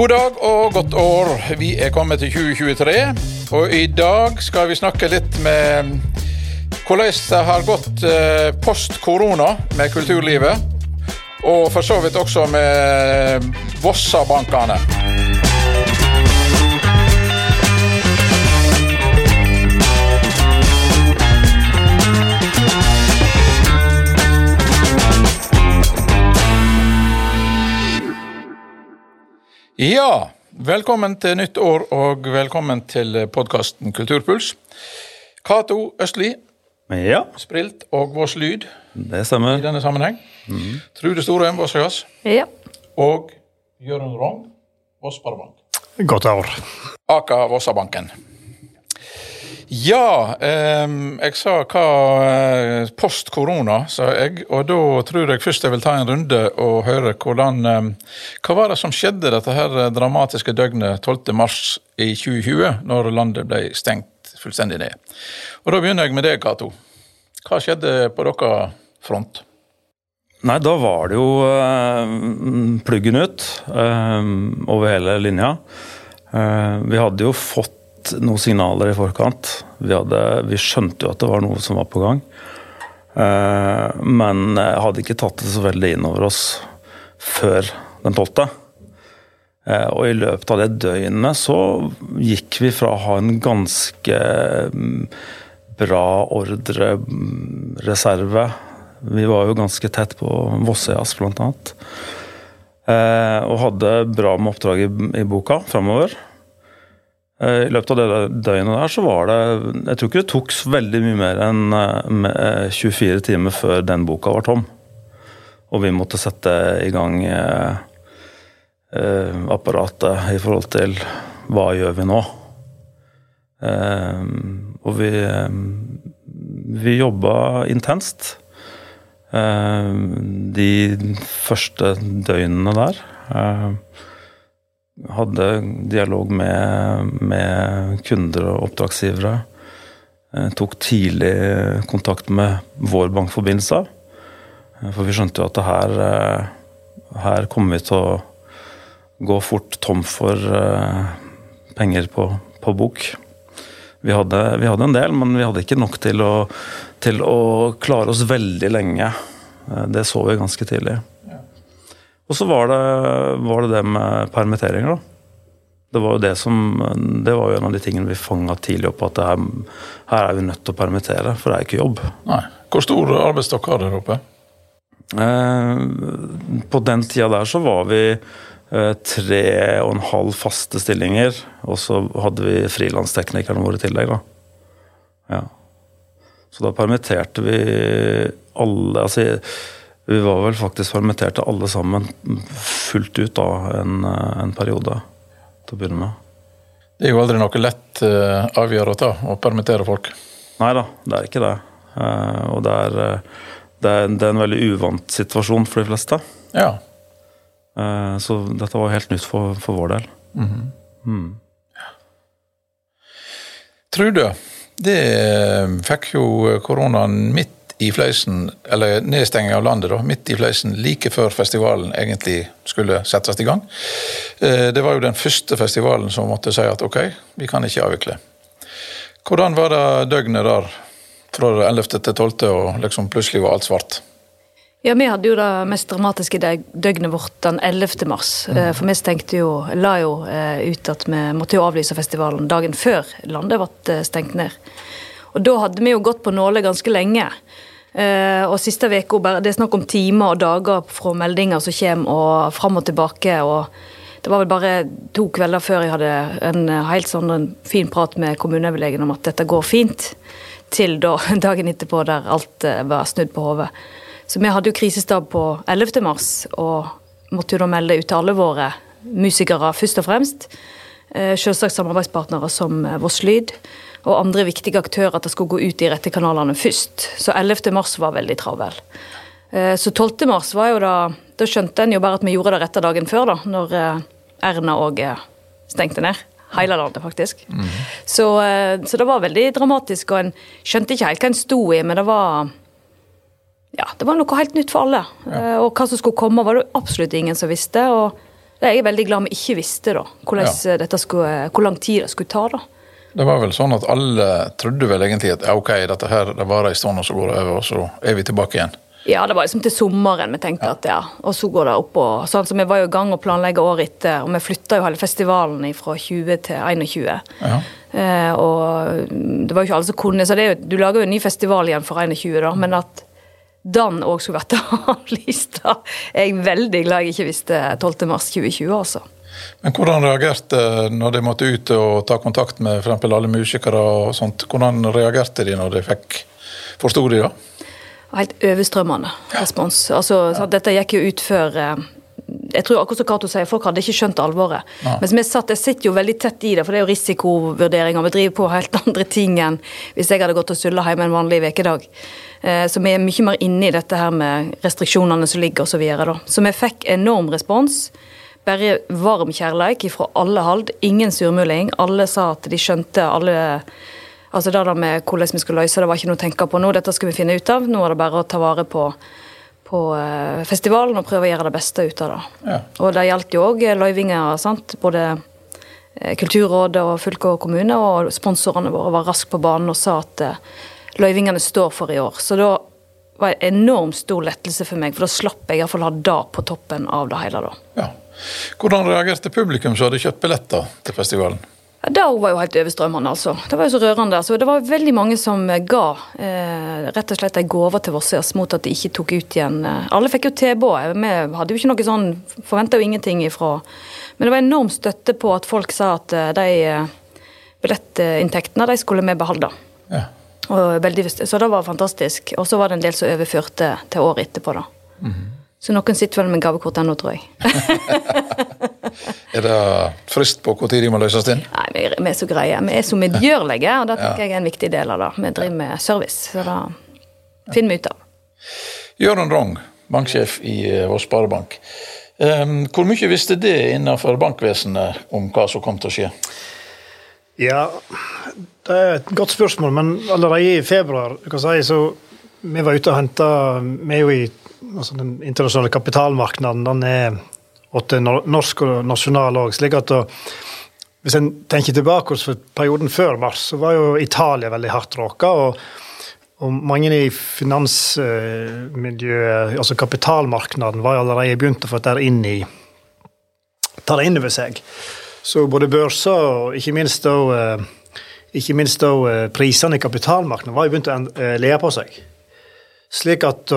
God dag og godt år. Vi er kommet til 2023, og i dag skal vi snakke litt med hvordan det har gått eh, post korona med kulturlivet. Og for så vidt også med Vossabankene. Ja, velkommen til nytt år og velkommen til podkasten Kulturpuls. Cato Østli, Ja, Sprilt og Voss Lyd det i denne sammenheng. Trude Storheim, Vossøyas. Ja. Og Jørund Rogn, Voss Sparebank. Godt år. Aka Vossabanken. Ja, ehm, jeg sa hva eh, post korona, sa jeg. Og da tror jeg først jeg vil ta en runde og høre hvordan ehm, Hva var det som skjedde dette her dramatiske døgnet 12. mars i 2020, når landet ble stengt fullstendig ned? Og da begynner jeg med deg, Cato. Hva skjedde på deres front? Nei, da var det jo eh, pluggen ut eh, over hele linja. Eh, vi hadde jo fått noen signaler i forkant. Vi, hadde, vi skjønte jo at det var noe som var på gang. Eh, men hadde ikke tatt det så veldig inn over oss før den 12. Eh, og i løpet av det døgnet så gikk vi fra å ha en ganske mm, bra ordrereserve Vi var jo ganske tett på Vossøyas, blant annet. Eh, og hadde bra med oppdrag i boka framover. Eh, I løpet av det døgnet der så var det Jeg tror ikke det tok veldig mye mer enn eh, med, eh, 24 timer før den boka var tom. Og vi måtte sette i gang eh, eh, apparatet i forhold til hva gjør vi nå? Eh, og vi, eh, vi jobba intenst eh, de første døgnene der. Hadde dialog med, med kunder og oppdragsgivere. Eh, tok tidlig kontakt med vår bankforbindelse. Eh, For vi skjønte jo at her, eh, her kommer vi til å gå fort tom for penger på, på bok. Vi hadde, vi hadde en del, men vi hadde ikke nok til å, til å klare oss veldig lenge. Det så vi ganske tidlig. Og så var det, var det det med permitteringer, da. Det var jo det som Det var jo en av de tingene vi fanga tidlig opp, at det her, her er vi nødt til å permittere, for det er ikke jobb. Nei. Hvor stor arbeidsstokk har dere oppe? Eh, på den tida der så var vi eh, tre og en halv faste stillinger, og så hadde vi frilansteknikerne våre i tillegg, da. Ja. Så da permitterte vi alle Altså, vi var vel faktisk permitterte alle sammen fullt ut da en, en periode til å begynne med. Det er jo aldri noe lett uh, avgjørelse å ta, å permittere folk. Nei da, det er ikke det. Uh, og det er, eh, det, er, det er en veldig uvant situasjon for de fleste. Ja. Uh, så dette var helt nytt for, for vår del. Mm. Trude, det fikk jo koronaen midt i fleisen, eller nedstenging av landet, da, midt i fleisen, like før festivalen egentlig skulle settes i gang. Eh, Det var jo den første festivalen som måtte si at ok, vi kan ikke avvikle. Hvordan var det døgnet der, fra 11. til 12., og liksom plutselig var alt svart? ja, vi hadde jo det mest dramatiske døgnet vårt den 11. mars. Mm. For vi stengte jo, la jo eh, ut at vi måtte jo avlyse festivalen dagen før landet ble eh, stengt ned. Og da hadde vi jo gått på nåle ganske lenge. Eh, og siste uka Det er snakk om timer og dager fra meldinger som kommer, og fram og tilbake. og det var vel bare to kvelder før jeg hadde en eh, helt sånn fin prat med kommuneoverlegen om at dette går fint, til da, dagen etterpå der alt eh, var snudd på hodet. Så vi hadde jo krisestab på 11. mars, og måtte jo da melde ut til alle våre musikere først og fremst. Selvsagt samarbeidspartnere som Voss Lyd, og andre viktige aktører at det skulle gå ut i rette kanalene først. Så 11. mars var veldig travel. Eh, Så 12. mars var jo da Da skjønte en jo bare at vi gjorde det rette dagen før, da, når eh, Erna òg stengte ned. Hele landet, faktisk. Så, eh, så det var veldig dramatisk, og en skjønte ikke helt hva en sto i, men det var ja, det var noe helt nytt for alle. Ja. Og hva som skulle komme, var det absolutt ingen som visste. Og Det er jeg veldig glad vi ikke visste, da. Ja. skulle, hvor lang tid det skulle ta. da. Det var vel sånn at alle trodde vel egentlig at ja, ok, dette her det varer en stund, og så går det over, og så er vi tilbake igjen. Ja, det var liksom til sommeren vi tenkte at ja, og så går det opp og sånn. Så vi var jo i gang å planlegge året etter, og vi flytta jo hele festivalen fra 20 til 21. Ja. Eh, og det var jo ikke alle som kunne, så det jo, du lager jo en ny festival igjen for 21, da, men at den òg skulle vært avlyst, da er jeg veldig glad jeg ikke visste 12. mars 2020, altså. Men hvordan reagerte når de måtte ut og ta kontakt med eksempel alle musikere og sånt? Hvordan reagerte de når de fikk Forsto de det? Helt overstrømmende respons. Altså, så Dette gikk jo ut før eh, jeg tror akkurat som Cato sier, Folk hadde ikke skjønt alvoret. Ja. Mens vi satt, Jeg sitter jo veldig tett i det, for det er jo risikovurderinger. Vi driver på helt andre ting enn hvis jeg hadde gått og sulla hjemme en vanlig ukedag. Eh, Så vi er mye mer inne i dette her med restriksjonene som ligger osv. Så, videre, så vi fikk enorm respons. Bare varm kjærleik fra alle hold. Ingen surmuling. Alle sa at de skjønte alle Altså det der med hvordan vi skulle løse det, var ikke noe å tenke på nå. Dette skal vi finne ut av. Nå er det bare å ta vare på, på eh, festivalen og prøve å gjøre det beste ut av det. Ja. Og det gjaldt jo òg løyvinger, sant. Både eh, Kulturrådet og fylke og kommune, og sponsorene våre var raskt på banen og sa at eh, løyvingene står for i år. Så da var det enormt stor lettelse for meg, for da slapp jeg iallfall ha det på toppen av det hele. da. Ja. Hvordan reagerte publikum som hadde kjøpt billetter til festivalen? Da var jo helt overstrømmende, altså. Det var jo så rørende. Så det var veldig mange som eh, ga eh, rett og slett ei gave til Vossøyas mot at de ikke tok ut igjen eh, Alle fikk jo tilbud. Vi hadde jo ikke noe sånn Forventa jo ingenting ifra Men det var enorm støtte på at folk sa at eh, de billettinntektene de skulle vi beholde. Ja. Veldig, så det var fantastisk. Og så var det en del som overførte til året etterpå, da. Så noen sitter vel med gavekort ennå, tror jeg. Er det frist på når de må løses inn? Nei, vi er, vi er så greie. Vi er så medgjørlige, og det tenker jeg er en viktig del av det. Vi driver med service, så det finner vi ut av. Jørund Rong, banksjef i vår Voss Sparebank. Hvor mye visste det innenfor bankvesenet om hva som kom til å skje? Ja, det er et godt spørsmål, men allerede i februar du kan si, så Vi var ute og henta Vi er jo i altså den internasjonale kapitalmarkedet. Den er både norsk og nasjonal òg. Slik at hvis en tenker tilbake for perioden før mars, så var jo Italia veldig hardt råka. Og, og mange i finansmiljøet, altså kapitalmarkedet, var allerede begynt å få dette inn i ta det inn over seg. Så både børser og ikke minst da, eh, ikke minst da eh, prisene i kapitalmarkedet var jo begynt å eh, le på seg. Slik at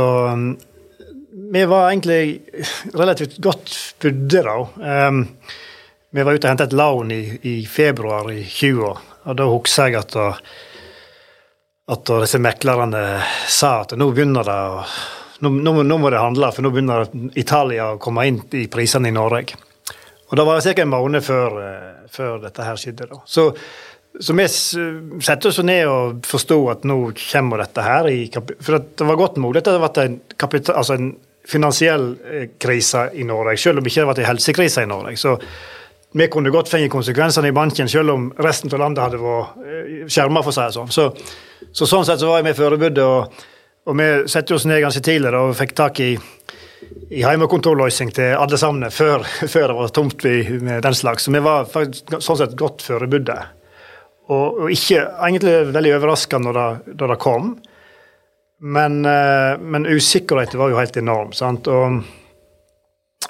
vi var egentlig relativt godt budde da. Um, vi var ute og hentet et lån i, i februar i 20, og da husker jeg at, at disse meklerne sa at nå begynner det å nå, nå, nå må det handle, for nå begynner Italia å komme inn i prisene i Norge. Og det var ca. en måned før, eh, før dette her skjedde. da. Så, så vi setter oss ned og forsto at nå kommer dette her. I, for det var godt mulig at det hadde vært en, altså en finansiell eh, krise i Norge, selv om det ikke hadde vært en helsekrise i Norge. Så vi kunne godt fått konsekvensene i banken, selv om resten av landet hadde vært skjerma, for å sånn. Så, så sånn sett så var vi forberedt, og, og vi satte oss ned ganske tidligere og fikk tak i i hjemmekontorløsning til alle sammen før, før det var tomt vi med den slags. Så vi var faktisk sånn sett godt forberedte. Og, og ikke egentlig veldig overraska det- da det kom. Men, eh, men usikkerheten var jo helt enorm. Sant? Og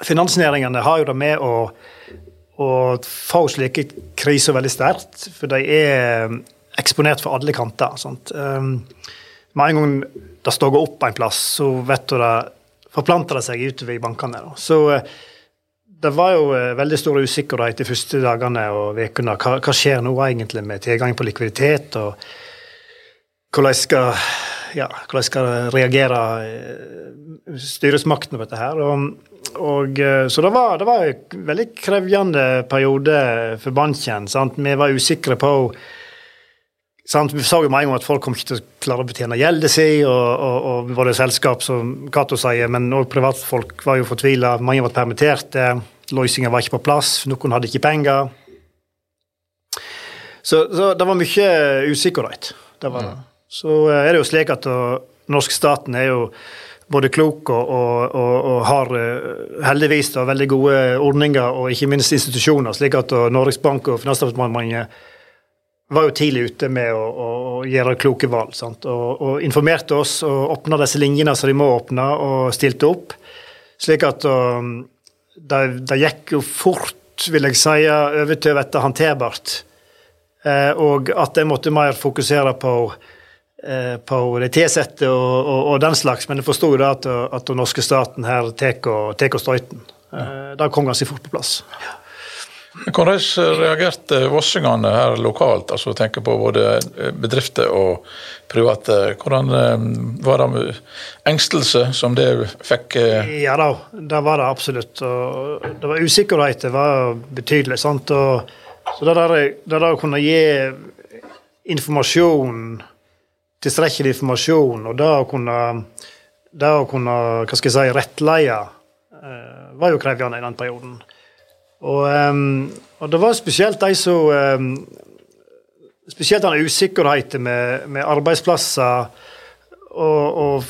finansnæringene har jo det med å, å få slike kriser veldig sterkt, for de er eksponert for alle kanter. Sant? Um, med en gang det står opp en plass, så vet du det forplanter det seg utover i bankene. Da. Så eh, det var jo eh, veldig stor usikkerhet de første dagene og ukene. Hva, hva skjer nå egentlig med tilgang på likviditet? og hvordan skal, ja, hvordan skal reagere eh, styresmaktene på dette her? Og, og, eh, så det var, det var en veldig krevende periode for banken. Sant? Vi var usikre på Sant? Vi så jo med en gang at folk kom ikke til å klare å betjene gjelden sin, og, og, og både selskap, som Cato sier, men òg privatfolk var jo fortvila. Mange var permitterte, løsninger var ikke på plass, noen hadde ikke penger. Så, så det var mye usikkerhet. Det var det. Så eh, er det jo slik at den norske staten er jo både klok og, og, og, og har eh, heldigvis da, veldig gode ordninger og ikke minst institusjoner, slik at Norges Bank og Finansdepartementet var jo tidlig ute med å gjøre kloke valg. Sant? Og, og, informerte oss og åpna disse linjene som de må åpne, og stilte opp. Slik at um, det, gikk jo fort, vil jeg si, over til å bli håndterbart. Eh, og at jeg måtte mer fokusere på Eh, på de ansatte og, og, og, den slags, men jeg forsto at, at den norske staten her tar støyten. Eh, det kom ganske fort på plass. Ja. Hvordan reagerte vossingene her lokalt, altså tenker på både bedrifter og private? Hvordan eh, var det engstelse som det fikk? Ja da, det var det absolutt. Og det var usikkerhet, det var betydelig. sant? Og, så det der, å kunne gi informasjon tilstrekkelig informasjon, og det å kunne, det å kunne hva skal jeg si, rettleie eh, var jo krevende i den perioden. Og, og, det var spesielt de som Spesielt den usikkerheten med, med, arbeidsplasser og, og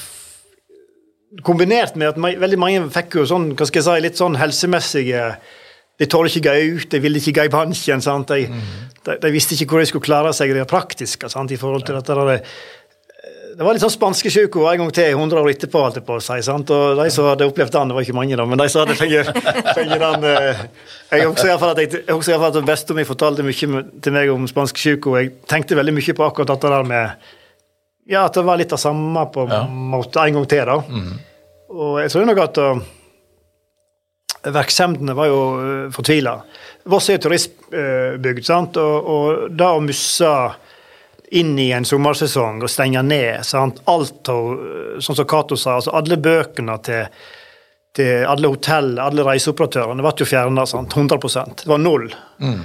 kombinert med at veldig mange fikk jo sånn, hva skal jeg si, litt sånn helsemessige De tåler ikke gå ut, de ville ikke gå i banken. De, mm. de, de, visste ikke hvor de skulle klare seg det praktiske sant, i forhold til dette der, det var litt sånn spanskesjuke en gang til, 100 år etterpå. holdt jeg på å si, sant? Og De som hadde opplevd den, det var ikke mange, da, men de som hadde fengt den eh, Jeg husker iallfall at, jeg, jeg husker i fall at bestemor fortalte mye til meg om spanskesjuke, og jeg tenkte veldig mye på akkurat dette der med Ja, at det var litt av samme på en ja. måte en gang til. da. Mm. Og jeg tror nok at uh, virksomhetene var jo uh, fortvila. Voss er turistbygd, sant? og, og det å miste inn i en sommersesong og stenge ned. Sant? Alt sånn som Cato sa, altså alle bøkene til, til alle hotell, alle reiseoperatørene ble jo fjerna. 100% Det var null. Mm.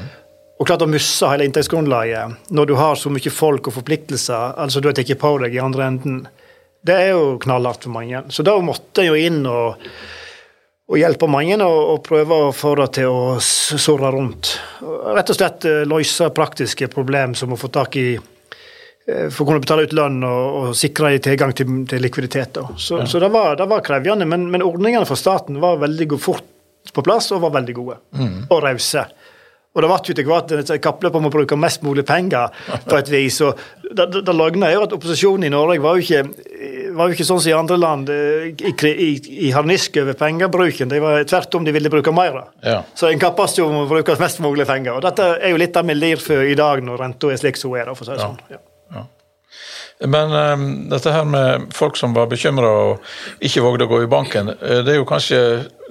Og klart å miste hele inntektsgrunnlaget når du har så mye folk og forpliktelser, altså du har tatt på deg i andre enden, det er jo knallhardt for mange. Så da måtte en jo inn og, og hjelpe mange og, og, prøve å få det til å surre rundt. Rett og slett eh, løse praktiske problem som å få tak i for å kunne betale ut lønn og, og sikre tilgang til, til likviditet. Så, ja. så det, var, det, var, krevende, men, men, ordningene fra staten var veldig fort på plass og var veldig gode. Mm. Og rause. Og det ble jo etter hvert et kappløp om å bruke mest mulig penger på et vis. og Det, det, det løgna er jo at opposisjonen i Norge var jo ikke, var jo ikke sånn som i andre land eh, i, i, i harnisk over pengebruken. De var tvert om de ville bruke mer. Ja. Så en kappes jo om å bruke mest mulig penger. Og Dette er jo litt det vi lir for i dag, når renta er slik som hun er. for å si det sånn. Ja. Men um, dette her med folk som var bekymra og ikke vågde å gå i banken, eh, det er jo kanskje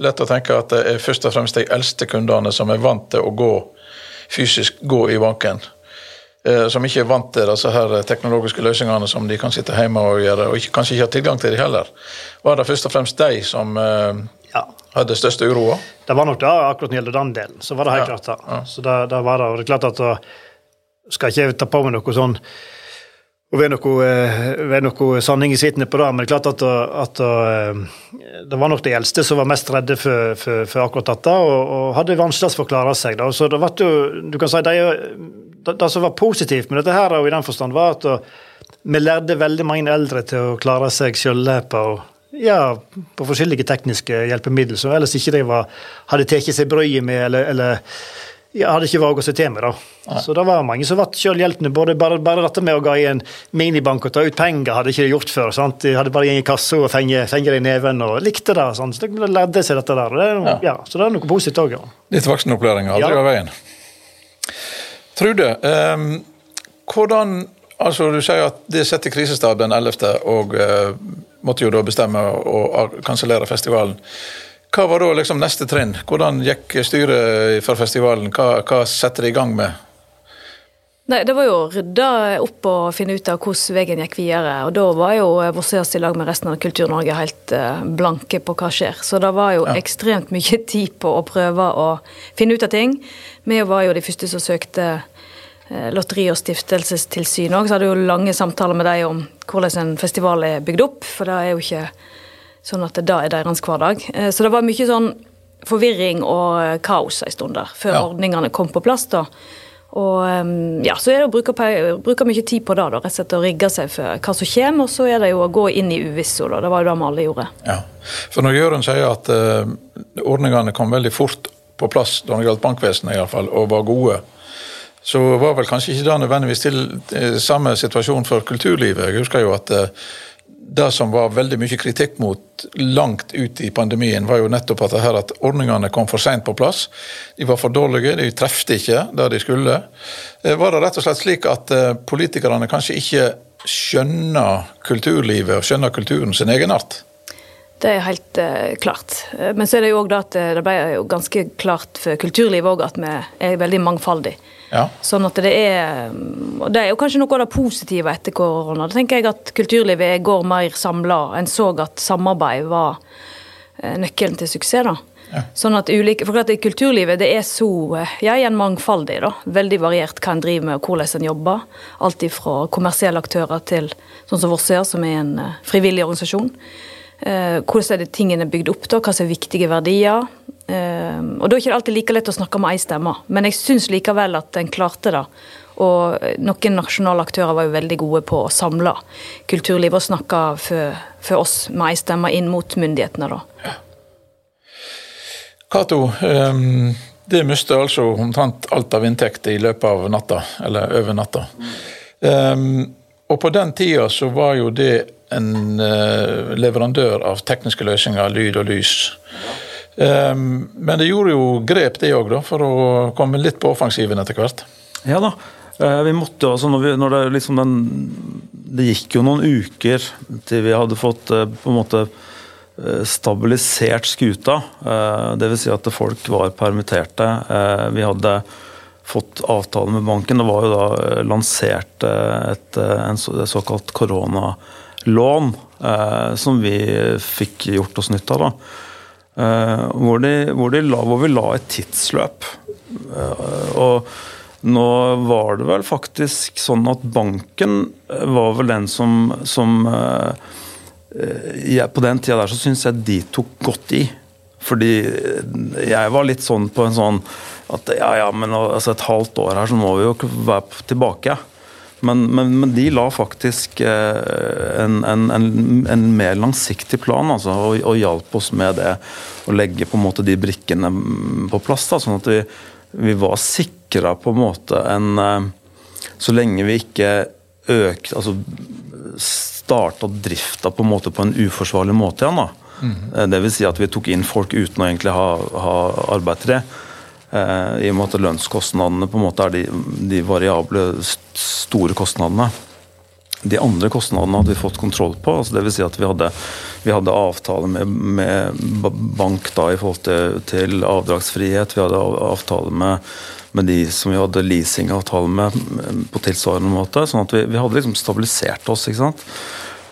lett å tenke at det er først og fremst de eldste kundene som er vant til å gå fysisk gå i banken. Uh, som ikke er vant til disse her teknologiske løsningene som de kan sitte hjemme og gjøre, og ikke, kanskje ikke har tilgang til de heller. Var det først og fremst de som uh, ja. hadde største uroa? Det var nok det akkurat når det gjelder den delen. Så var det helt ja. klart det. Ja. Så det, det var det. Og det er klart at da skal ikke jeg ta på meg noe sånn og ved noe, eh, noe sanning i svitene på det, men det er klart at, at, eh, det var nok de eldste som var mest redde for, for, for akkurat dette, og, og hadde vanskeligst for å klare seg. Da. Så det, var, du kan si, det, det, som var positivt med dette, her, og i den forstand var at vi lærte veldig mange eldre til å klare seg sjøl ja, på forskjellige tekniske hjelpemidler som ellers ikke de var, hadde tatt seg bryet med, eller, eller jeg hadde ikke vært å se til meg. da. Så det var mange som ble selvhjelpende. Både bare, bare, dette med å gå i en minibank og ta ut penger hadde ikke de gjort før. sant? De hadde bare gått i kassa og fengt det i neven og likte det. sant? Så de lærte seg dette der. Det ja. ja. Så det er noe positivt òg. Ja. Litt voksenopplæring aldri ja. av veien. Trude, um, hvordan Altså, Du sier at det setter krisestab den 11., og uh, måtte jo da bestemme å kansellere festivalen. Hva var da liksom neste trinn? Hvordan gikk styret for festivalen? Hva, hva setter de i gang med? Nei, Det var jo å rydde opp og finne ut av hvordan veien gikk videre. Og da var jo Vosseas i lag med resten av Kultur-Norge helt eh, blanke på hva skjer. Så det var jo ja. ekstremt mye tid på å prøve å finne ut av ting. Vi var jo de første som søkte eh, Lotteri- og stiftelsestilsyn òg, så hadde jo lange samtaler med dem om hvordan en festival er bygd opp. For det er jo ikke Sånn at det da er deres hverdag. Eh, så det var mye sånn forvirring og kaos en stund der, før ja. ordningene kom på plass. da. Og um, ja, så er det å bruke, bruke mye tid på det, da, rett og slett å rigge seg for hva som kommer. Og så er det jo å gå inn i uvissa, da. Det var jo det vi alle gjorde. Ja, For når Jørund sier at uh, ordningene kom veldig fort på plass da det gjaldt bankvesenet, i alle fall, og var gode, så var vel kanskje ikke det nødvendigvis til uh, samme situasjon for kulturlivet. Jeg husker jo at uh, det som var veldig mye kritikk mot langt ut i pandemien, var jo nettopp at, her at ordningene kom for seint på plass. De var for dårlige, de trefte ikke der de skulle. Eh, var det rett og slett slik at eh, politikerne kanskje ikke skjønner kulturlivet og skjønner kulturen sin egenart? Det er helt uh, klart. Men så er det jo òg at det ble jo ganske klart for kulturlivet òg at vi er veldig mangfoldige. Ja. Sånn at det er Og det er jo kanskje noe av det positive etter korona. Da tenker jeg at kulturlivet går mer samla. En så at samarbeid var eh, nøkkelen til suksess. da. Ja. Sånn at ulike, for at Kulturlivet det er så eh, ja, igjen mangfoldig. da, Veldig variert hva en driver med og hvordan en jobber. Alt fra kommersielle aktører til sånn som Vossøya, som er en eh, frivillig organisasjon. Eh, hvordan er det tingene er bygd opp, da, hva som er viktige verdier. Eh, og Da er det ikke alltid like lett å snakke med ei stemme, men jeg syns likevel at en klarte det. Og noen nasjonale aktører var jo veldig gode på å samle kulturlivet og snakke for, for oss med ei stemme inn mot myndighetene. da. Ja. Um, det mister altså omtrent alt av inntekter i løpet av natta, eller over natta. Um, og på den tida så var jo det en uh, leverandør av tekniske løsninger, lyd og lys. Um, men det gjorde jo grep, det òg, for å komme litt på offensiven etter hvert. Ja da. Uh, vi måtte altså når, vi, når det, liksom den, det gikk jo noen uker til vi hadde fått uh, på en måte stabilisert skuta. Dvs. Si at folk var permitterte. Vi hadde fått avtale med banken. Det var jo da lansert et, en såkalt korona lån eh, som vi fikk gjort oss nytt av. Eh, hvor, de, hvor, de la, hvor, vi la et tidsløp. Eh, og nå var det vel faktisk sånn at banken var vel den som, som eh, jeg, På den tida der så syns jeg de tok godt i. Fordi jeg var litt sånn på en sånn at ja, ja, men altså et halvt år her så må vi jo være tilbake. Men, men, men, de la faktisk eh, en, en, en, en, mer langsiktig plan altså, og, og hjalp oss med det. Å legge på en måte de brikkene på plass. Da, sånn at vi, vi var sikra på en måte en eh, Så lenge vi ikke økte Altså starta drifta på en måte på en uforsvarlig måte igjen. da. Mm. Det vil si at vi tok inn folk uten å egentlig ha, ha arbeid til det. Eh, I og med at lønnskostnadene på en måte er de, de variable, store kostnadene. De andre kostnadene hadde vi fått kontroll på. altså vil Si at vi hadde, vi hadde avtale med, med, bank da i forhold til, til, avdragsfrihet. Vi hadde avtale med, med de som vi hadde leasingavtale med på tilsvarende måte. sånn at vi, vi hadde liksom stabilisert oss. ikke sant?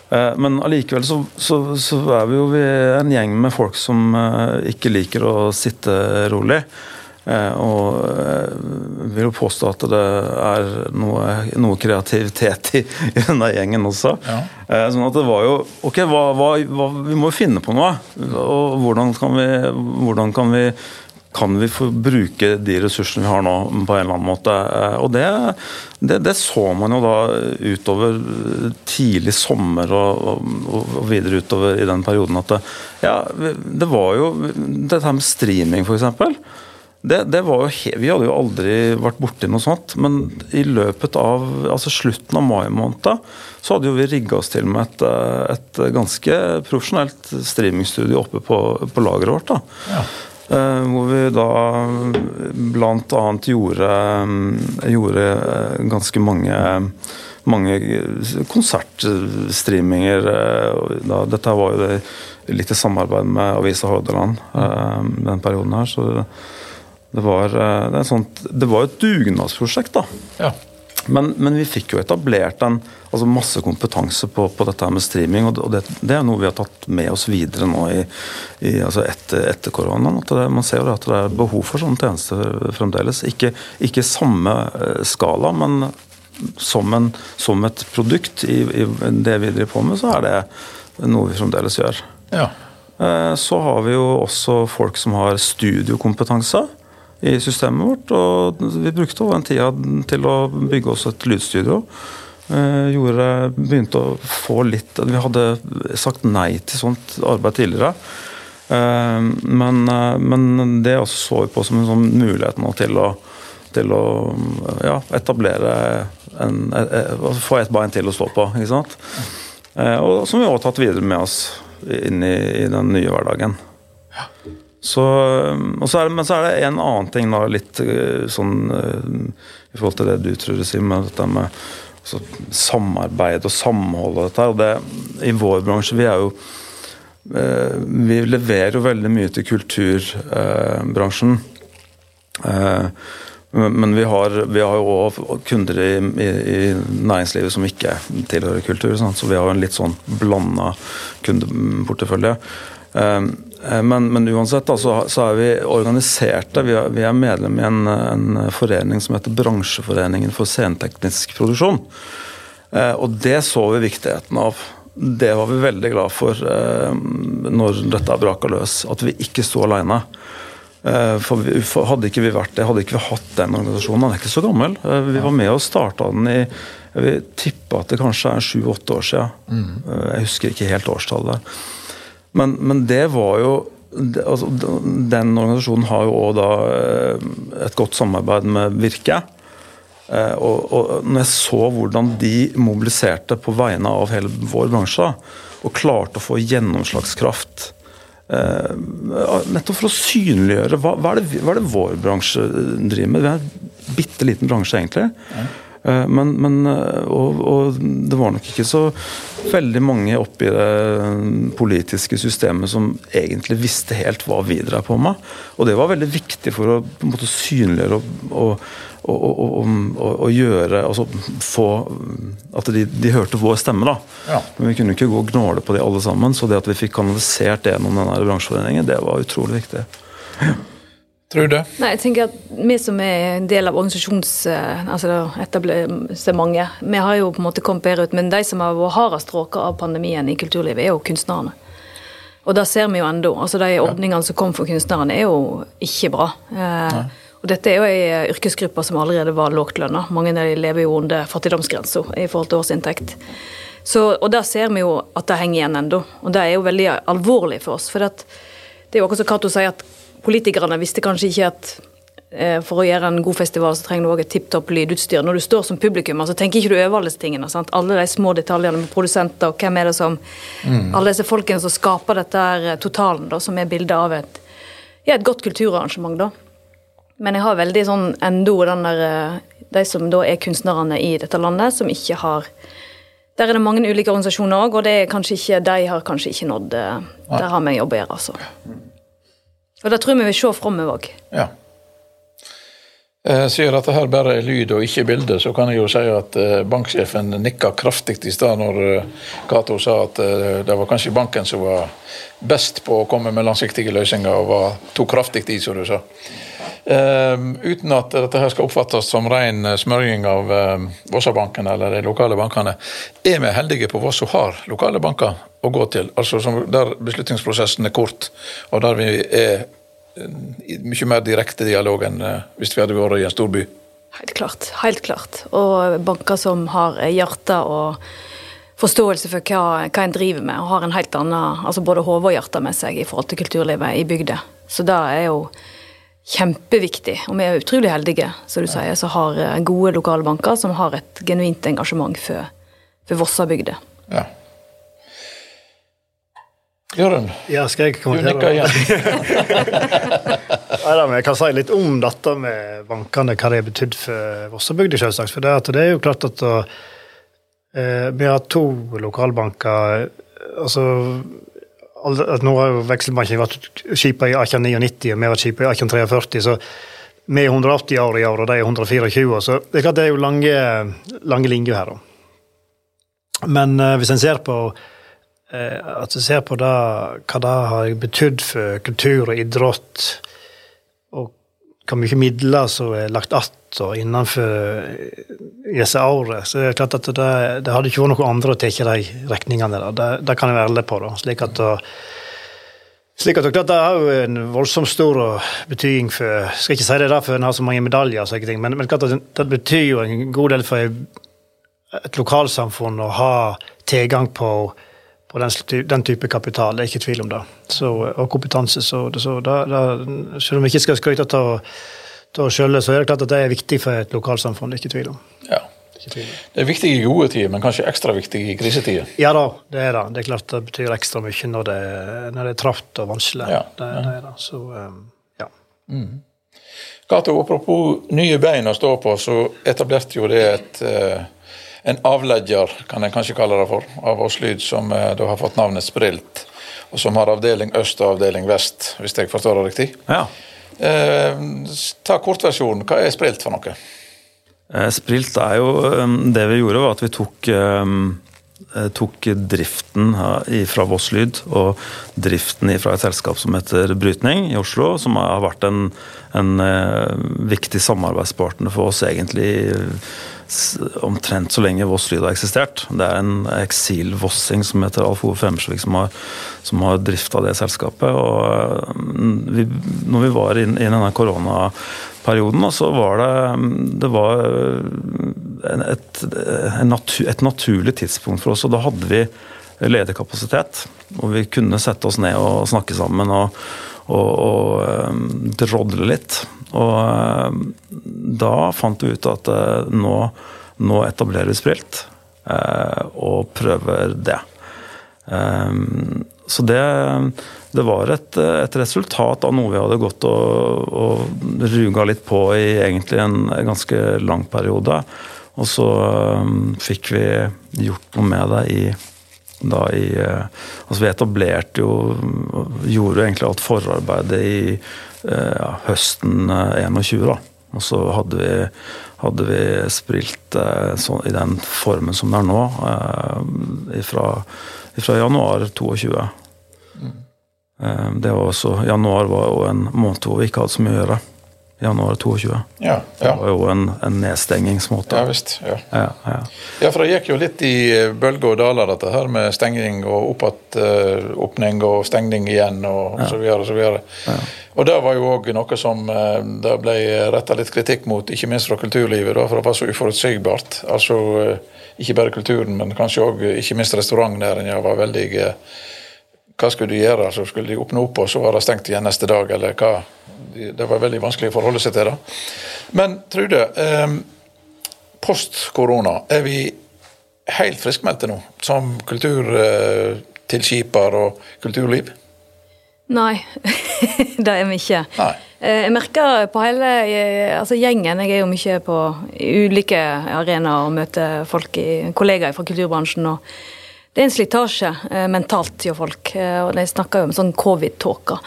Eh, men allikevel så, så, så, er vi jo en gjeng med folk som eh, ikke liker å sitte rolig. Eh, og eh, vil jo påstå at det er noe, noe kreativitet i, i denne gjengen også. Ja. Eh, sånn at det var jo Ok, hva, hva, hva, vi må jo finne på noe. Og hvordan kan vi, hvordan kan vi kan vi få bruke de ressursene vi har nå på en eller annen måte. Og det, det, det så man jo da utover tidlig sommer og, og, og, videre utover i den perioden at det, ja, det var jo dette her med streaming, f.eks. Det, det var jo vi hadde jo aldri vært borti noe sånt. Men i løpet av altså slutten av mai måned så hadde jo vi rigga oss til med et, et ganske profesjonelt streamingstudio oppe på, på lageret vårt. da. Ja. Uh, hvor vi da bl.a. Gjorde, gjorde ganske mange, mange konsertstreaminger. Uh, dette var jo det, litt i samarbeid med Avisa Hordaland den perioden her. så det var, eh, det, sånt, det var et dugnadsprosjekt, da. Ja. Men, men, vi fikk jo etablert en, altså masse kompetanse på, på, dette med streaming. Og det, det, er noe vi har tatt med oss videre nå i, i, altså etter, etter koronaen. Det, man ser jo at det er behov for sånne tjenester fremdeles. Ikke, ikke samme eh, skala, men som, en, som et produkt i, i, det vi driver på med, så er det noe vi fremdeles gjør. Ja. Eh, så har vi jo også folk som har studiokompetanse. I systemet vårt. Og vi brukte også den tida til å bygge oss et lydstudio. Eh, gjorde, begynte å få litt Vi hadde sagt nei til sånt arbeid tidligere. Eh, men, eh, men det også så vi på som en sånn mulighet nå til å, til å ja, etablere en, Få et bein til å stå på. ikke sant? Og som vi har tatt videre med oss inn i, i den nye hverdagen. Så, så det, men så er det en annen ting, da, litt sånn i forhold til det du tror, Simen, dette med altså, samarbeid og samhold og dette. Og det, I vår bransje, vi er jo Eh, vi leverer jo veldig mye til kulturbransjen. Men vi har, vi har jo òg kunder i, i, i, næringslivet som ikke tilhører kultur. Sant? Så vi har en litt sånn blanda kundeportefølje. Eh, men, men, uansett da, så, så, er vi organiserte. Vi er, vi er medlem i en, en, forening som heter Bransjeforeningen for sceneteknisk produksjon. Og det så vi viktigheten av. Det var vi veldig glad for eh, når dette braka løs, at vi ikke sto alene. Eh, for, vi, for Hadde ikke vi vært det, hadde ikke vi hatt den organisasjonen, den er ikke så gammel. Eh, vi var med og starta den i jeg vil tippe at det kanskje er sju-åtte år siden. Mm. Jeg husker ikke helt årstallet. Men, men det var jo altså, Den organisasjonen har jo òg da et godt samarbeid med Virke. Eh, og, og når jeg så hvordan de mobiliserte på vegne av hele vår bransje, og klarte å få gjennomslagskraft eh, Nettopp for å synliggjøre hva, hva, er det, hva, er det, vår bransje driver med. Vi er en bitte liten bransje, egentlig. Eh, men, men og, og, det var nok ikke så veldig mange oppi det politiske systemet som egentlig visste helt hva vi drev på med. Og det var veldig viktig for å på en måte synliggjøre og, og gjøre altså få At de, de, hørte vår stemme, da. Ja. Men vi kunne ikke gå og gnåle på de alle sammen. Så det at vi fikk kanalisert det gjennom denne bransjeforeningen, det var utrolig viktig. Ja. Tror du? Nei, jeg tenker at Vi som er en del av organisasjons... Eh, altså vi har jo på en måte kommet bedre ut. Men de som har vært hardest råka av pandemien i kulturlivet, er jo kunstnerne. Og det ser vi jo ennå. Altså, de ordningene som kom for kunstnerne, er jo ikke bra. Eh, og dette er jo ei yrkesgruppe som allerede var lågt lønna. Mange av de lever jo under fattigdomsgrensa i forhold til årsinntekt. Så, og der ser vi jo at det henger igjen ennå. Og det er jo veldig alvorlig for oss. For det er jo akkurat som Cato sier, at politikerne visste kanskje ikke at eh, for å gjøre en god festival så trenger du òg et tipp topp lydutstyr. Når du står som publikum, så tenker ikke du over alle disse tingene. Sant? Alle de små detaljene med produsenter, og hvem er det som mm. Alle disse folkene som skaper dette her eh, totalen, da, som er bildet av et, ja, et godt kulturarrangement. da. Men jeg har veldig sånn endo den der eh, De som da er kunstnerne i dette landet, som ikke har Der er det mange ulike organisasjoner òg, og det er kanskje ikke, de har kanskje ikke nådd Der har vi en jobb å gjøre, altså. Og det tror vi vil se framover òg. Ja. Jeg eh, det her bare er lyd og ikke bilde, så kan jeg jo si at banksjefen nikka kraftig i stad når Cato sa at det var kanskje banken som var best på å komme med langsiktige løsninger og var, tok kraftig i, som du sa. Um, uten at dette her skal oppfattes som ren eh, smørjing av um, Vossabanken eller de lokale bankene, er vi heldige på Voss som har lokale banker å gå til. altså Der beslutningsprosessen er kort, og der vi er mye mer direkte dialog enn uh, hvis vi hadde vært i en storby. Helt klart. Helt klart. Og banker som har hjerte og forståelse for hva, hva en driver med, og har en helt annen altså både hode og hjerte med seg i forhold til kulturlivet i bygda. Så det er jo kjempeviktig. Og vi er utrolig heldige, som du sier, som har eh, gode lokale banker som har et genuint engasjement for, for Vossabygda. Ja. Jørund, ja, skal jeg? Du nikker igjen. Men jeg kan si litt om dette med bankene, hva det har betydd for Vossabygda, selvsagt. For det, det, er jo klart at uh, vi har to lokalbanker. altså at nå har jo Vekselbanken vært skipa i 1899, og vi har vært skipa i 1843. så vi er 180 år i år, og de er 124. Så det er klart det er jo lange, lange linjer her. Da. Men uh, hvis en ser på at du ser på da, hva det har betydd for kultur og idrett, og hvor mye midler som er lagt att innenfor disse årene, så det er klart at det, det hadde ikke vært noen andre å ta de regningene. Det, det, kan jeg være ærlig på. da, slik at da, Slik at Det har jo en voldsomt stor betydning for Skal ikke si det derfor en har så mange medaljer, og sånne ting, men, men det, det, betyr jo en god del for et lokalsamfunn å ha tilgang på, på den, den, type kapital. Det er ikke tvil om det. Så, og kompetanse. Så, så da, da, selv om vi ikke skal skryte av oss sjøl, så er det klart at det er viktig for et lokalsamfunn. Det er ikke tvil om. Ja. Det er viktig i gode tider, men kanskje ekstra viktig i krisetider? Ja da, det er det. Det er klart det betyr ekstra mye når det, når det er traft og vanskelig. Ja, det, det, er det. Så, um, ja. Mm. Gato, apropos nye bein å stå på, så etablerte jo det et uh, en avledger, kan jeg kanskje kalle det for, av Ås Lyd, som uh, da har fått navnet Sprilt. Og som har avdeling øst og avdeling vest, hvis jeg forstår det riktig. Ja. Eh, ta kortversjonen. Hva er Sprilt for noe? Eh, Sprilt er jo um, Det vi gjorde, var at vi tok, eh, tok driften fra Voss Lyd og driften fra et selskap som heter Brytning i Oslo, som har vært en, en eh, viktig samarbeidspartner for oss egentlig omtrent så lenge Voss Lyd har eksistert. Det er en eksilvossing som heter Alf Ove Femmersvik som har, som har drifta det selskapet. og vi, når vi var i, i denne koronaperioden, så var det, det var et, et, naturlig tidspunkt for oss. og Da hadde vi ledig kapasitet. Og vi kunne sette oss ned og snakke sammen og, og, og drodle litt. Og da fant vi ut at eh, nå, nå etablerer vi Sprilt, eh, og prøver det. Så det det var et, et, resultat av noe vi hadde gått og, og ruga litt på i egentlig en ganske lang periode. Og så fikk vi gjort noe med det i da i uh, Altså vi etablerte jo Gjorde jo egentlig alt forarbeidet i ja, høsten 21, da. Og så hadde vi, hadde vi sprilt uh, så, i den formen som det er nå, uh, fra, januar 22. Mm. Eh, det var også, Januar var jo en måned hvor vi ikke hadde så mye å gjøre. Januar 22. Ja, ja. Det var jo en, en nedstengingsmåte. Ja visst. Ja. Ja, ja. ja, for det gikk jo litt i eh, bølger og daler, dette her med stenging og oppåpning igjen, uh, og stengning igjen og ja. så videre. Og så videre. Ja. Og det var jo òg noe som uh, det ble retta litt kritikk mot, ikke minst fra kulturlivet, da, for det var så uforutsigbart. Altså uh, ikke bare kulturen, men kanskje òg ikke minst restaurantnæringa var veldig hva skulle de gjøre? Så skulle de åpne opp, og så var det stengt igjen neste dag, eller hva? Det var veldig vanskelig å forholde seg til det. Men Trude, eh, post korona, er vi helt friskmeldte nå? Som kulturtilskiper og kulturliv? Nei, det er vi ikke. Nei. Eh, jeg merker på hele eh, altså gjengen Jeg er jo mye på ulike arenaer og møter folk, kollegaer fra kulturbransjen. og det er en slitasje eh, mentalt hos folk. Eh, og De snakker jo om sånn covid-tåke.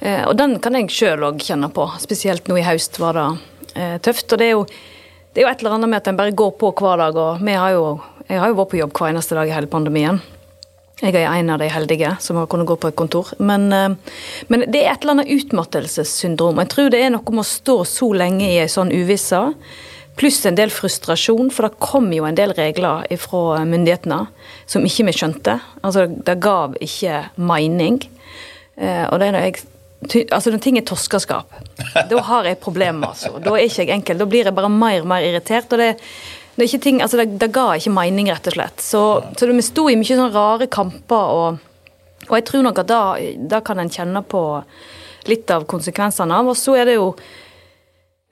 Eh, og den kan jeg sjøl òg kjenne på. Spesielt nå i høst var det eh, tøft. Og det er, jo, det er, jo, et eller annet med at en bare går på hver dag. Og vi har jo, jeg har jo vært på jobb hver eneste dag i hele pandemien. Jeg er en av de heldige som har kunnet gå på et kontor. Men, eh, men det er et eller annet utmattelsessyndrom. Jeg tror det er noe med å stå så lenge i ei sånn uvisse Pluss en del frustrasjon, for det kom jo en del regler fra myndighetene som ikke vi skjønte. Altså, det gav ikke mening. Eh, og det er når jeg Altså, når ting er toskeskap, da har jeg problemer, altså. Da er ikke jeg enkel. Da blir jeg bare mer og mer irritert. og det det, ting, altså det, det, ga ikke mening, rett og slett. Så, så vi sto i mye sånne rare kamper, og, og jeg tror nok at da, da kan en kjenne på litt av konsekvensene av. Og så er det jo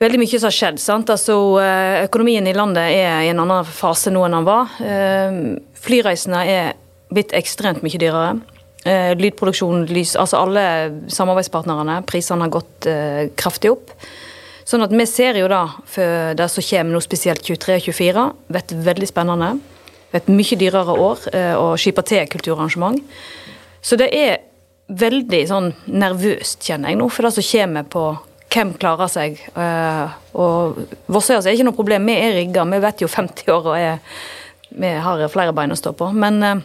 veldig mye som har skjedd. sant? Altså, eh, Økonomien i landet er i en annen fase nå enn den var. Eh, flyreisene er blitt ekstremt mye dyrere. Eh, lydproduksjon, lys, altså alle samarbeidspartnerne, prisene har gått kraftig opp. Sånn at vi ser jo da, for det som kommer nå, spesielt 23 og 24, blir veldig spennende. Et mye dyrere år å skipe til kulturarrangement. Så det er veldig sånn nervøst, kjenner jeg nå, for det som kommer på hvem klarer seg. Uh, og Vossøya er ikke noe problem, vi er rigga. Vi vet jo 50 år og er, vi har flere bein å stå på. Men uh,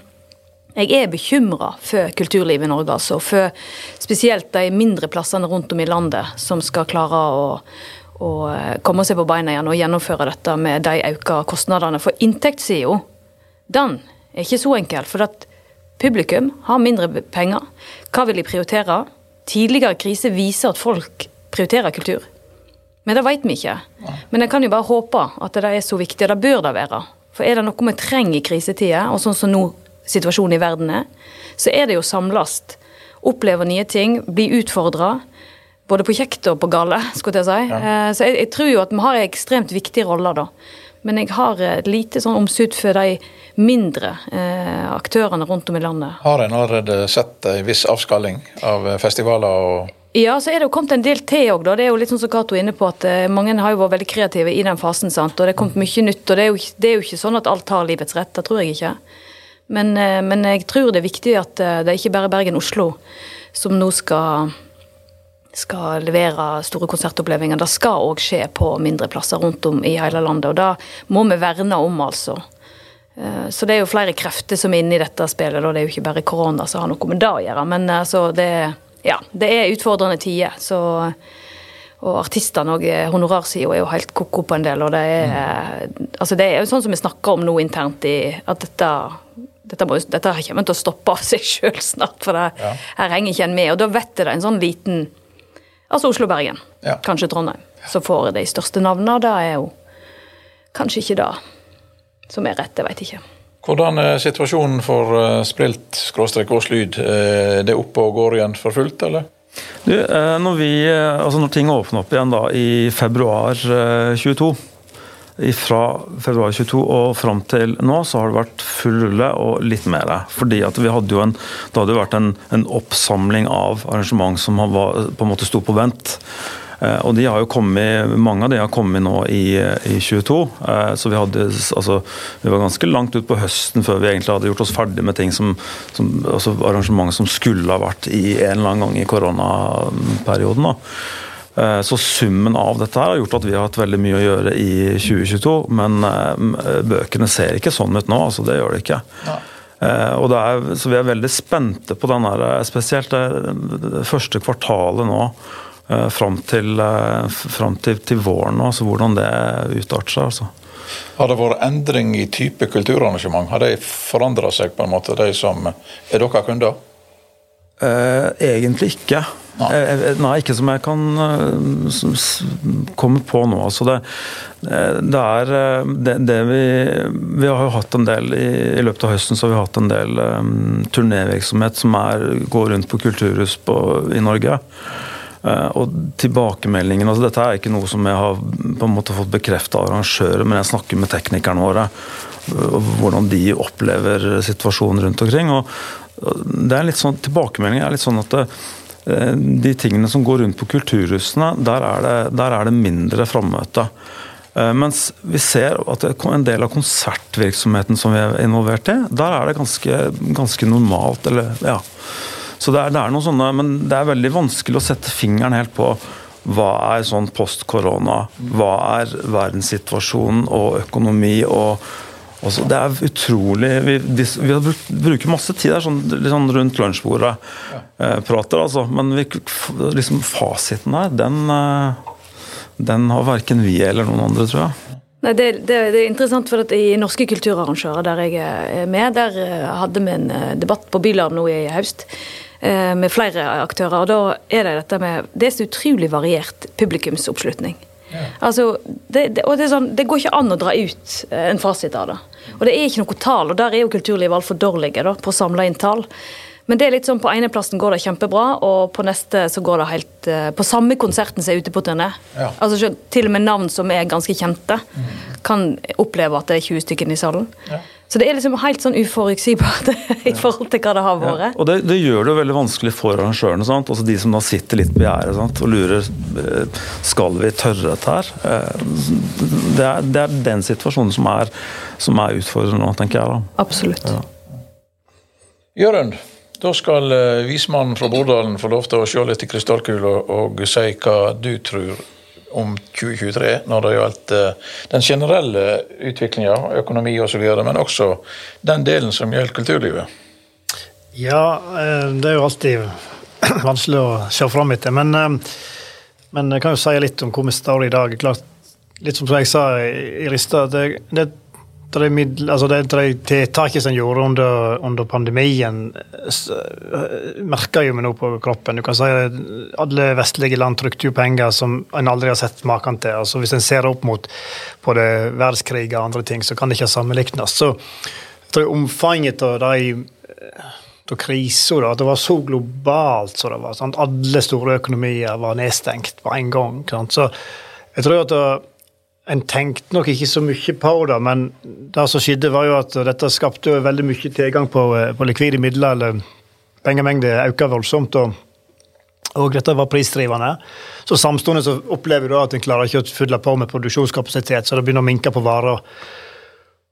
jeg er bekymra for kulturlivet i Norge, altså. For spesielt de mindre plassene rundt om i landet som skal klare å, å eh, komme seg på beina igjen og gjennomføre dette med de økte kostnadene. For inntektssida, den er ikke så enkel. For at Publikum har mindre penger. Hva vil de prioritere? Tidligere krise viser at folk prioriterer kultur. Men det vet vi ikke. Men jeg kan jo bare håpe at det er så viktig, og det bør det være. For er det noe vi trenger i krisetider, og sånn som nå situasjonen i verden er, så er det jo samles. Oppleve nye ting, bli utfordra. Både på kjekt og på gale, skulle jeg si. Ja. Eh, så jeg, jeg, tror jo at vi har en ekstremt viktig rolle, da. Men jeg har et lite sånn omsut for de mindre eh, aktørene rundt om i landet. Har en allerede sett en viss avskalling av festivaler og ja, så er det jo kommet en del til òg, Det er jo litt sånn som Cato er inne på, at uh, mange har jo vært veldig kreative i den fasen. sant? Og det er kommet mye nytt. Og det er, jo, det er jo ikke sånn at alt har livets rett. Det tror jeg ikke. Men, uh, men jeg tror det er viktig at uh, det er ikke bare Bergen-Oslo som nå skal skal levere store konsertopplevelser. Det skal òg skje på mindre plasser rundt om i hele landet. Og det må vi verne om, altså. Så det er jo flere krefter som er inne i dette spillet. og Det er jo ikke bare korona som har noe med det å gjøre. Men altså, det er ja, det er utfordrende tider. så og artistene òg. honorarsida er jo helt ko-ko på en del. og det er, mm. altså det er jo sånn som vi snakker om nå internt, i, at dette, dette, må, dette kommer til å stoppe av seg sjøl snart. For det, ja. her henger ikke en med. Og da vet det en sånn liten Altså Oslo-Bergen, ja. kanskje Trondheim, som får de største navnene. Og det er jo kanskje ikke det som er rett, jeg veit ikke. Hvordan er situasjonen for eh, Sprilt-Åslyd? Er det er oppe og går igjen for fullt, eller? Du, eh, når, vi, altså når ting åpner opp igjen da, i februar 22 fra februar 22 og fram til nå så har det vært full rulle og litt mer. Fordi at hadde Det hadde jo vært en, en oppsamling av arrangement som på en måte sto på vent. Eh, og de har jo kommet, Mange av de har kommet nå i, i 22. Eh, så vi, hadde, altså, vi var ganske langt ut på høsten før vi egentlig hadde gjort oss ferdig med ting som, som altså arrangement som skulle ha vært i en eller annen gang i koronaperioden. da. Eh, så summen av dette her har gjort at vi har hatt veldig mye å gjøre i 2022. Men bøkene ser ikke sånn ut nå, altså det gjør de ikke. Ja. Og er, så Vi er veldig spente på den her, spesielt det, det første kvartalet nå. Eh, fram til, eh, fram til, til våren, altså hvordan det utarter seg. altså. Har det vært endring i type kulturarrangement? Har de forandra seg på en måte, de som er dere kunder? Eh, egentlig ikke. Nei. Eh, nei. ikke som jeg kan komme på nå. Altså det, det er det, det vi, vi har jo hatt en del i, i, løpet av høsten så har vi hatt en del um, turnévirksomhet som er, går rundt på kulturhus på, i Norge. Eh, og tilbakemeldingen altså Dette er ikke noe som jeg har på en måte fått bekrefta av arrangører, men jeg snakker med teknikerne våre. Hvordan de opplever situasjonen rundt omkring. og det er litt sånn, Tilbakemeldingen er litt sånn at det, eh, de tingene som går rundt på kulturhusene, der er det, der er det mindre frammøte. Eh, mens vi ser at en del av konsertvirksomheten som vi er involvert i, der er det ganske, ganske normalt. Eller, ja, så det er, det er noen sånne, Men det er veldig vanskelig å sette fingeren helt på hva er sånn post korona? Hva er verdenssituasjonen og økonomi? og også, det er utrolig Vi, vi, vi bruker masse tid der, sånn, sånn rundt lunsjbordet. Eh, prater, altså. Men vi, liksom, fasiten her, den, eh, den har verken vi eller noen andre, tror jeg. Nei, det, det, det, er interessant, for at I Norske kulturarrangører, der jeg er med, der eh, hadde vi en debatt på Bylarm nå i høst Eh, med flere aktører. og da er Det dette med, det er så utrolig variert publikumsoppslutning. Ja. Altså, det, det, og det, sånn, det, går ikke an å dra ut eh, en fasit av det. Og det er ikke noe tall, og der er jo kulturlivet altfor dårlige da, på å samle inn tall. Men det er litt sånn, på ene plassen går det kjempebra, og på neste så går det helt uh, På samme konserten som er ute på turné. Ja. Altså, til og med navn som er ganske kjente, mm. kan oppleve at det er 20 stykker i salen. Ja. Så det er liksom helt sånn uforutsigbart i forhold til hva det har vært. Ja, og det, det, gjør det jo veldig vanskelig for arrangørene. Sant? Altså De som da sitter litt på gjerdet og lurer eh, skal vi tørre dette her. Eh, det er, det er den situasjonen som er, som er, utfordrende nå, tenker jeg. da. Absolutt. Ja. Jørund, da skal eh, vismannen fra Bordalen få lov til å se litt i krystallkula og si hva du tror om 2023 når det gjaldt eh, den generelle utviklinga, økonomi osv., men også den delen som gjelder kulturlivet? Ja, eh, det er jo alltid vanskelig å se fram etter. Men, eh, men jeg kan jo si litt om hvor vi står i dag. Klart, litt som jeg sa i Rista, det, det er de, middel, altså de, tiltakene som en gjorde under, under pandemien, merker jo vi nå på kroppen. Du kan si at Alle vestlige land trykte jo penger som en aldri har sett maken til. altså Hvis en ser opp mot både verdenskrig og andre ting, så kan det ikke sammenlignes. Så jeg tror omfanget av de av krisa, at det var så globalt som det var. Sant? Alle store økonomier var nedstengt på en gang. Sant? Så jeg tror at det, en tenkte nok ikke så mye på det, men det som skjedde, var jo at dette skapte veldig mye tilgang på, på likvide midler, eller pengemengde økte voldsomt. og og dette var prisdrivende. Så Samtidig så opplever du at en klarer ikke å fylle på med produksjonskapasitet, så det begynner å minke på varer.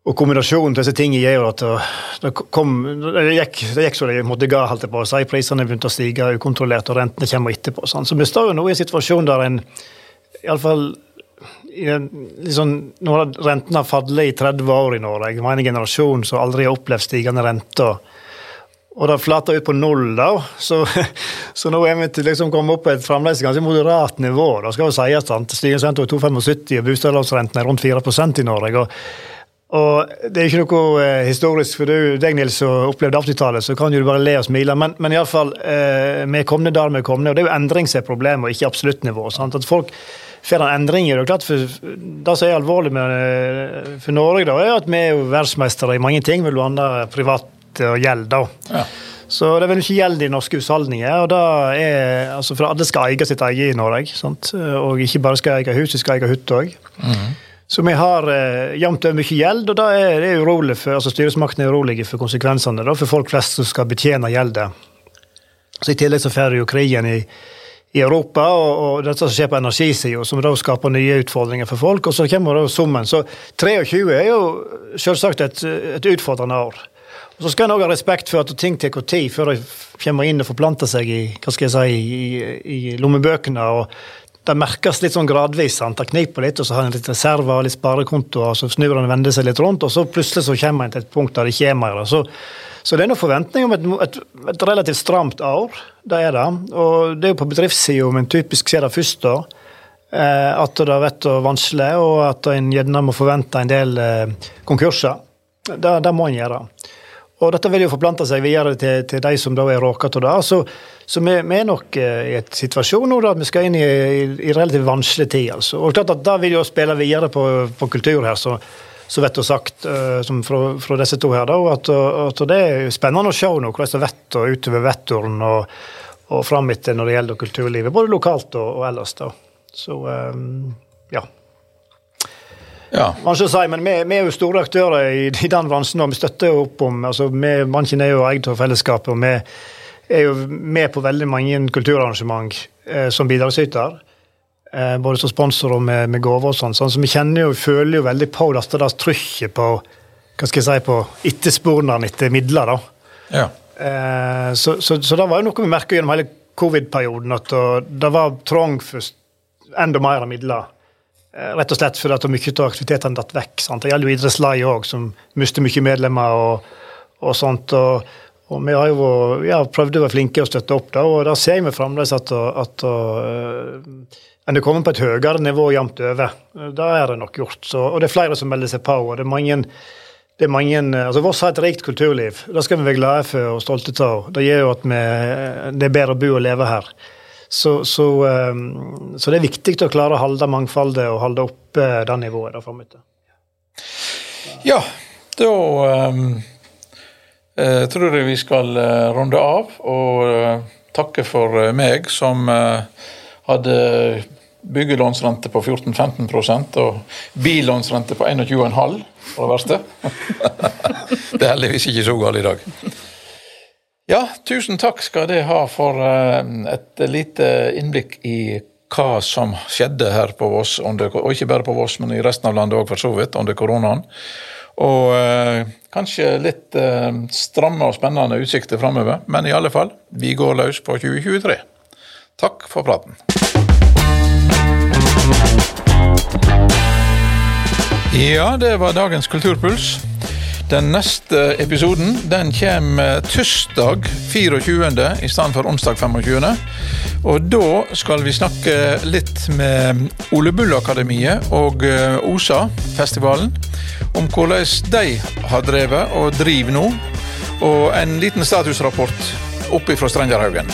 Og kombinasjonen til disse tingene gjør at det, kom, det, gikk, det gikk så det måtte ga, holdt jeg på å si. Prisene begynte å stige ukontrollert, og rentene kommer etterpå. Sånn. Så vi står jo nå i en situasjon der en iallfall liksom, Nå har rentene fallet i 30 år i Norge. Vi har en generasjon som aldri har opplevd stigende renter. Og det flater ut på null, da. Så, så nå er vi til liksom kommet opp på et fremdeles ganske moderat nivå. Det skal jo sies at rente er 2,75 og bostadslånsrenten er rundt 4% i Norge. og og Det er ikke noe eh, historisk for det er jo deg, Nils, som opplevde 80-tallet, så kan du bare le og smile. Men, men iallfall, eh, vi er kommet der vi er kommet, og det er jo endring som er problemet, og ikke absoluttnivå. Sant? At folk får en endring i det. klart for Det som er alvorlig med, eh, for Norge, da, er at vi er jo verdensmestere i mange ting, bl.a. privat og gjeld. da. Ja. Så det er vel ikke gjeld i norske husholdninger. og da er, altså For alle skal eie sitt eget i Norge. Sant? Og ikke bare skal eie hus, de skal eie hytte òg. Mm. Så vi har eh, jevnt over mye gjeld, og da er er urolig for, altså styresmaktene er urolige for konsekvensene da, for folk flest som skal betjene gjeldet. Så I tillegg så får jo krigen i i Europa, og, og dette som skjer på energisida, som da skaper nye utfordringer for folk. Og så kommer da summen. Så 23 er jo selvsagt et, et utfordrende år. Og Så skal en òg ha respekt for at ting tar tid før de kommer inn og forplanter seg i hva skal jeg si, i, i lommebøkene. og Det merkes litt sånn gradvis. Han tar Det på litt, og så har han litt reserver og litt sparekonto, og så snur han og vender seg litt rundt, og så plutselig så kommer han til et punkt der det ikke er mer. Så så det er noen forventning om et, et, et, relativt stramt år. Det er det. Og det er jo på bedriftssida men typisk ser det først, da. Eh, at det blir vanskelig, og at en gjerne må forvente en del eh, konkurser. Det, det, må en gjøre. Og dette vil jo forplante seg videre til, til de som da er råka av det. Så, så vi, vi, er nok eh, i et situasjon nå da vi skal inn i, i, i relativt vanskelig tid. altså. Og klart at Det vil jo spille videre på, på kultur her. så så vet du sagt som fra, fra, disse to her, da, at, at, det er spennende å se nå hvordan det vetter utover Vetturen og, og fram etter når det gjelder kulturlivet, både lokalt og, og ellers. da. Så um, ja. Ja. Si, men vi, vi, er jo store aktører i, i den bransjen, og vi støtter jo opp om altså, vi, Bransjen er jo eid av fellesskapet, og vi er jo med på veldig mange kulturarrangement eh, som bidragsyter. Eh, både som sponsor og med, med gaver og sånn. Så vi kjenner jo, føler jo veldig på det, det trykket på hva skal jeg si, på etterspørselen etter midler. da. Ja. Eh, så, så, så, det var jo noe vi merka gjennom hele covid-perioden, at det var trang for enda mer midler. Eh, rett og slett fordi at mye av aktivitetene datt vekk. Sant? Det gjelder jo idrettslag òg, som mister mye medlemmer og, og sånt. og og vi har jo ja, prøvd å være flinke og støtte opp, da, og da ser vi fremdeles at, at, at men det kommer på et høyere nivå jevnt over. Det er det nok gjort. Så, og det er flere som melder seg på. og det er mange, det er mange altså Voss har et rikt kulturliv. Det skal vi være glade for og stolte av. Det gjør jo at vi, det er bedre å bo og leve her. Så, så, um, så, det er viktig å klare å holde mangfoldet og holde oppe det nivået der. Ja, da um, uh, tror vi skal uh, runde av og uh, takke for meg som hadde byggelånsrente på 14-15% og billånsrente på 21,5 for det verste. det er heldigvis ikke så galt i dag. Ja, tusen takk skal det ha for eh, et lite innblikk i hva som skjedde her på Voss, og ikke bare på Voss, men i resten av landet òg, for så vidt, under koronaen. Og eh, kanskje litt eh, stramme og spennende utsikter framover, men i alle fall, vi går løs på 2023. Takk for praten. Ja, det var dagens Kulturpuls. Den neste episoden den kommer tirsdag 24. i stedet for onsdag 25. Og da skal vi snakke litt med Ole Bull-akademiet og eh, OSA-festivalen om hvordan de har drevet og driver nå. Og en liten statusrapport oppe fra Strengerhaugen.